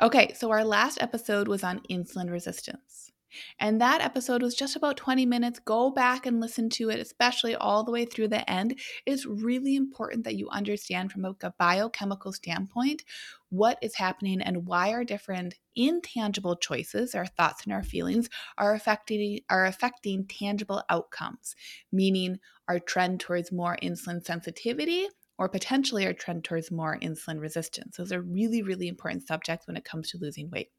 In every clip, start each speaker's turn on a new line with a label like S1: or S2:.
S1: Okay, so our last episode was on insulin resistance. And that episode was just about 20 minutes. Go back and listen to it, especially all the way through the end. It's really important that you understand from a biochemical standpoint what is happening and why our different intangible choices, our thoughts and our feelings, are affecting are affecting tangible outcomes, meaning our trend towards more insulin sensitivity or potentially our trend towards more insulin resistance. Those are really, really important subjects when it comes to losing weight.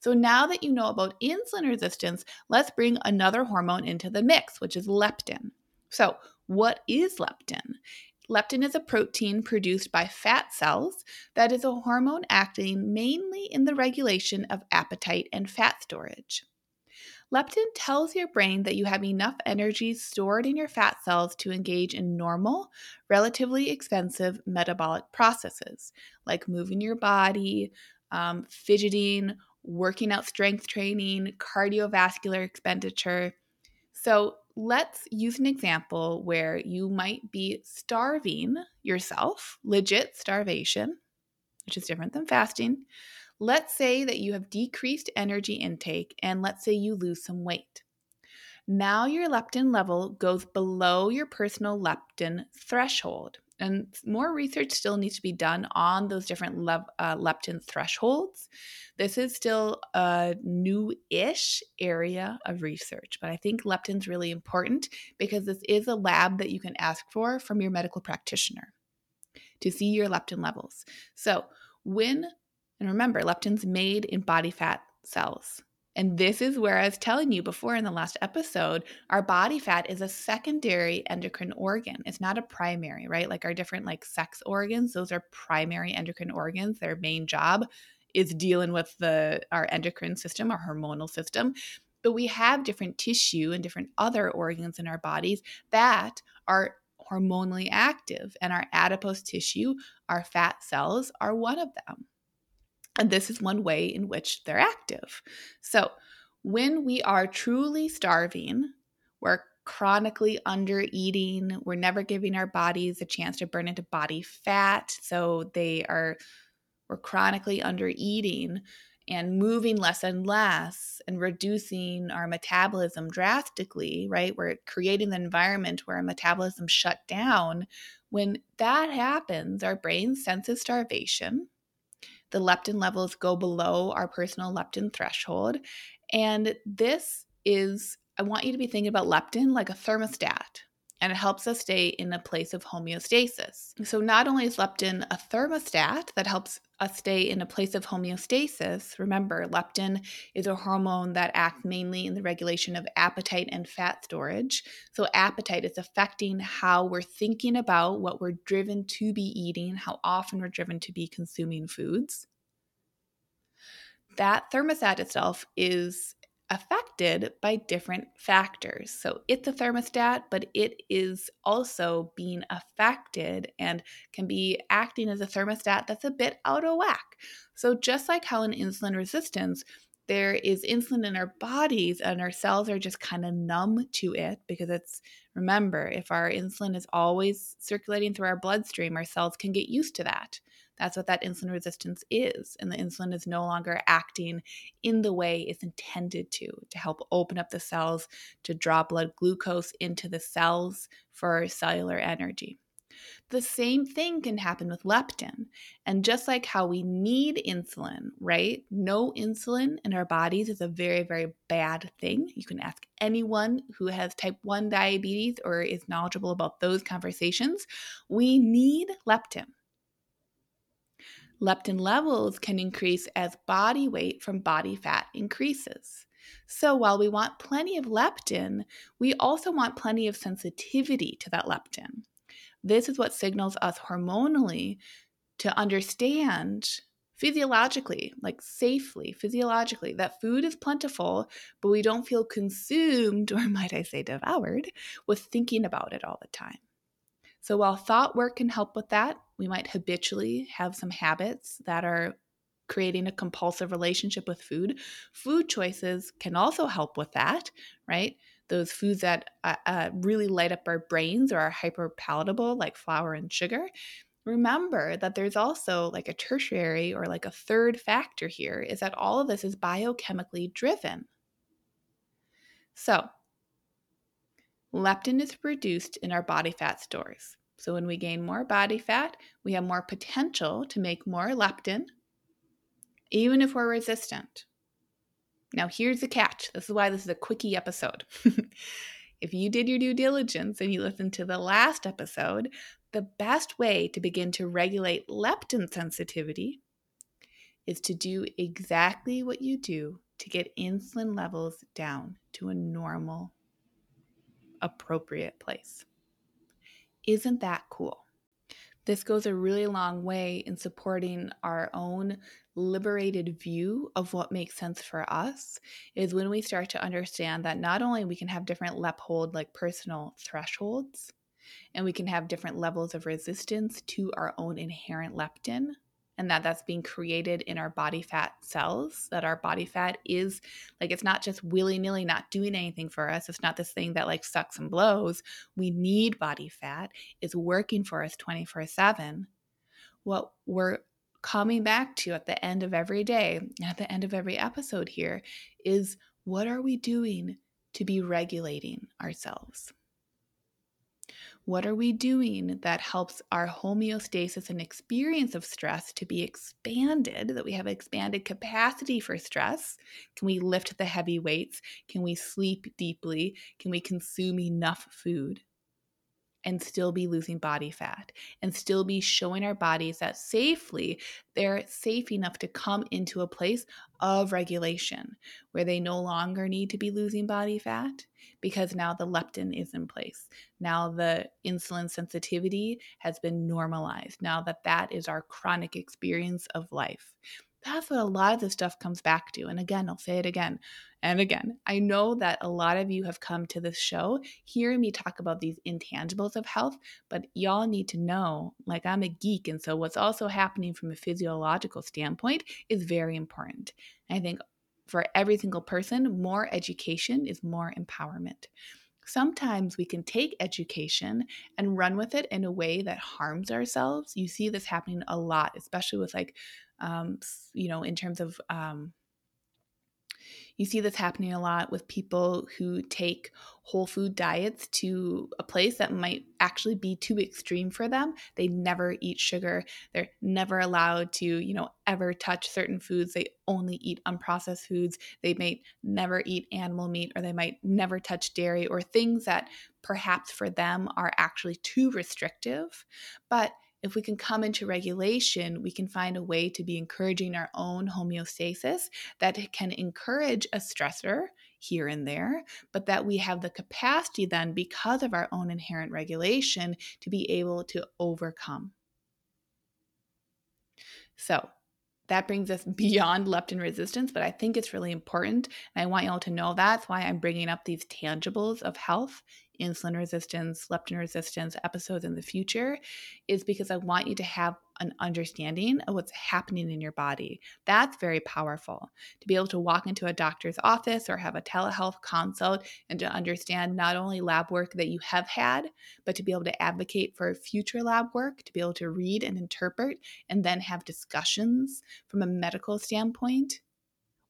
S1: So now that you know about insulin resistance, let's bring another hormone into the mix, which is leptin. So, what is leptin? Leptin is a protein produced by fat cells that is a hormone acting mainly in the regulation of appetite and fat storage. Leptin tells your brain that you have enough energy stored in your fat cells to engage in normal, relatively expensive metabolic processes like moving your body, um, fidgeting, working out strength training, cardiovascular expenditure. So, let's use an example where you might be starving yourself, legit starvation, which is different than fasting. Let's say that you have decreased energy intake and let's say you lose some weight. Now your leptin level goes below your personal leptin threshold. And more research still needs to be done on those different uh, leptin thresholds. This is still a new ish area of research, but I think leptin's really important because this is a lab that you can ask for from your medical practitioner to see your leptin levels. So, when and remember, leptin's made in body fat cells. And this is where I was telling you before in the last episode, our body fat is a secondary endocrine organ. It's not a primary, right? Like our different like sex organs, those are primary endocrine organs. Their main job is dealing with the our endocrine system, our hormonal system. But we have different tissue and different other organs in our bodies that are hormonally active. And our adipose tissue, our fat cells, are one of them. And this is one way in which they're active. So, when we are truly starving, we're chronically under eating, we're never giving our bodies a chance to burn into body fat. So, they are, we're chronically under eating and moving less and less and reducing our metabolism drastically, right? We're creating the environment where our metabolism shut down. When that happens, our brain senses starvation the leptin levels go below our personal leptin threshold. And this is, I want you to be thinking about leptin like a thermostat and it helps us stay in a place of homeostasis. So, not only is leptin a thermostat that helps us stay in a place of homeostasis, remember, leptin is a hormone that acts mainly in the regulation of appetite and fat storage. So, appetite is affecting how we're thinking about what we're driven to be eating, how often we're driven to be consuming foods. That thermostat itself is affected by different factors. So it's a thermostat, but it is also being affected and can be acting as a thermostat that's a bit out of whack. So, just like how in insulin resistance, there is insulin in our bodies and our cells are just kind of numb to it because it's remember if our insulin is always circulating through our bloodstream our cells can get used to that that's what that insulin resistance is. And the insulin is no longer acting in the way it's intended to, to help open up the cells, to draw blood glucose into the cells for cellular energy. The same thing can happen with leptin. And just like how we need insulin, right? No insulin in our bodies is a very, very bad thing. You can ask anyone who has type 1 diabetes or is knowledgeable about those conversations. We need leptin. Leptin levels can increase as body weight from body fat increases. So, while we want plenty of leptin, we also want plenty of sensitivity to that leptin. This is what signals us hormonally to understand physiologically, like safely, physiologically, that food is plentiful, but we don't feel consumed, or might I say devoured, with thinking about it all the time. So while thought work can help with that, we might habitually have some habits that are creating a compulsive relationship with food. Food choices can also help with that, right? Those foods that uh, uh, really light up our brains or are hyper palatable, like flour and sugar. Remember that there's also like a tertiary or like a third factor here is that all of this is biochemically driven. So, leptin is produced in our body fat stores. So, when we gain more body fat, we have more potential to make more leptin, even if we're resistant. Now, here's the catch this is why this is a quickie episode. if you did your due diligence and you listened to the last episode, the best way to begin to regulate leptin sensitivity is to do exactly what you do to get insulin levels down to a normal, appropriate place. Isn't that cool? This goes a really long way in supporting our own liberated view of what makes sense for us is when we start to understand that not only we can have different lephold like personal thresholds and we can have different levels of resistance to our own inherent leptin and that that's being created in our body fat cells that our body fat is like it's not just willy-nilly not doing anything for us. It's not this thing that like sucks and blows. We need body fat. It's working for us 24/7 what we're coming back to at the end of every day at the end of every episode here is what are we doing to be regulating ourselves what are we doing that helps our homeostasis and experience of stress to be expanded, that we have expanded capacity for stress? Can we lift the heavy weights? Can we sleep deeply? Can we consume enough food? And still be losing body fat and still be showing our bodies that safely they're safe enough to come into a place of regulation where they no longer need to be losing body fat because now the leptin is in place. Now the insulin sensitivity has been normalized. Now that that is our chronic experience of life. That's what a lot of this stuff comes back to. And again, I'll say it again and again. I know that a lot of you have come to this show hearing me talk about these intangibles of health, but y'all need to know like I'm a geek. And so what's also happening from a physiological standpoint is very important. I think for every single person, more education is more empowerment sometimes we can take education and run with it in a way that harms ourselves. You see this happening a lot, especially with like um, you know, in terms of um, you see this happening a lot with people who take whole food diets to a place that might actually be too extreme for them. They never eat sugar. They're never allowed to, you know, ever touch certain foods. They only eat unprocessed foods. They may never eat animal meat or they might never touch dairy or things that perhaps for them are actually too restrictive. But if we can come into regulation, we can find a way to be encouraging our own homeostasis that can encourage a stressor here and there, but that we have the capacity then, because of our own inherent regulation, to be able to overcome. So, that brings us beyond leptin resistance, but I think it's really important. And I want y'all to know that's why I'm bringing up these tangibles of health insulin resistance, leptin resistance episodes in the future is because I want you to have an understanding of what's happening in your body. That's very powerful to be able to walk into a doctor's office or have a telehealth consult and to understand not only lab work that you have had, but to be able to advocate for future lab work, to be able to read and interpret and then have discussions from a medical standpoint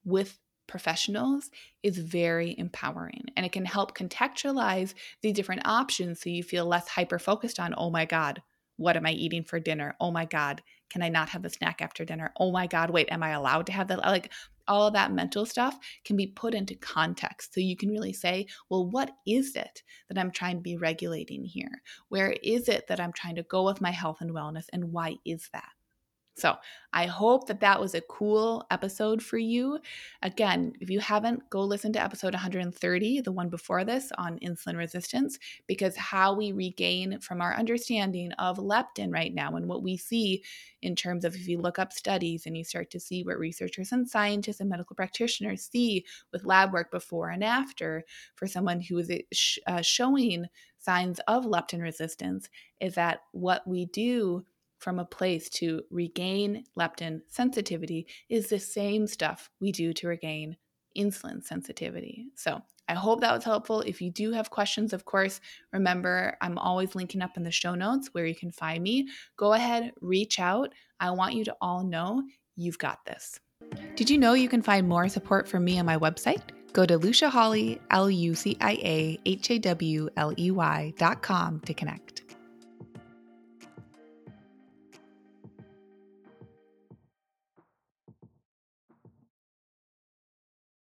S1: with professionals is very empowering and it can help contextualize the different options so you feel less hyper focused on, oh my God, what am I eating for dinner? Oh my God, can I not have a snack after dinner? Oh my God, wait, am I allowed to have that? Like all of that mental stuff can be put into context. So you can really say, well, what is it that I'm trying to be regulating here? Where is it that I'm trying to go with my health and wellness? And why is that? So I hope that that was a cool episode for you. Again, if you haven't, go listen to episode 130, the one before this on insulin resistance, because how we regain from our understanding of leptin right now and what we see in terms of if you look up studies and you start to see what researchers and scientists and medical practitioners see with lab work before and after for someone who is uh, showing signs of leptin resistance, is that what we do from a place to regain leptin sensitivity is the same stuff we do to regain insulin sensitivity. So I hope that was helpful. If you do have questions, of course, remember I'm always linking up in the show notes where you can find me. Go ahead, reach out. I want you to all know you've got this. Did you know you can find more support from me on my website? Go to Lucia Hawley, L U C I A H A W L E Y dot com to connect.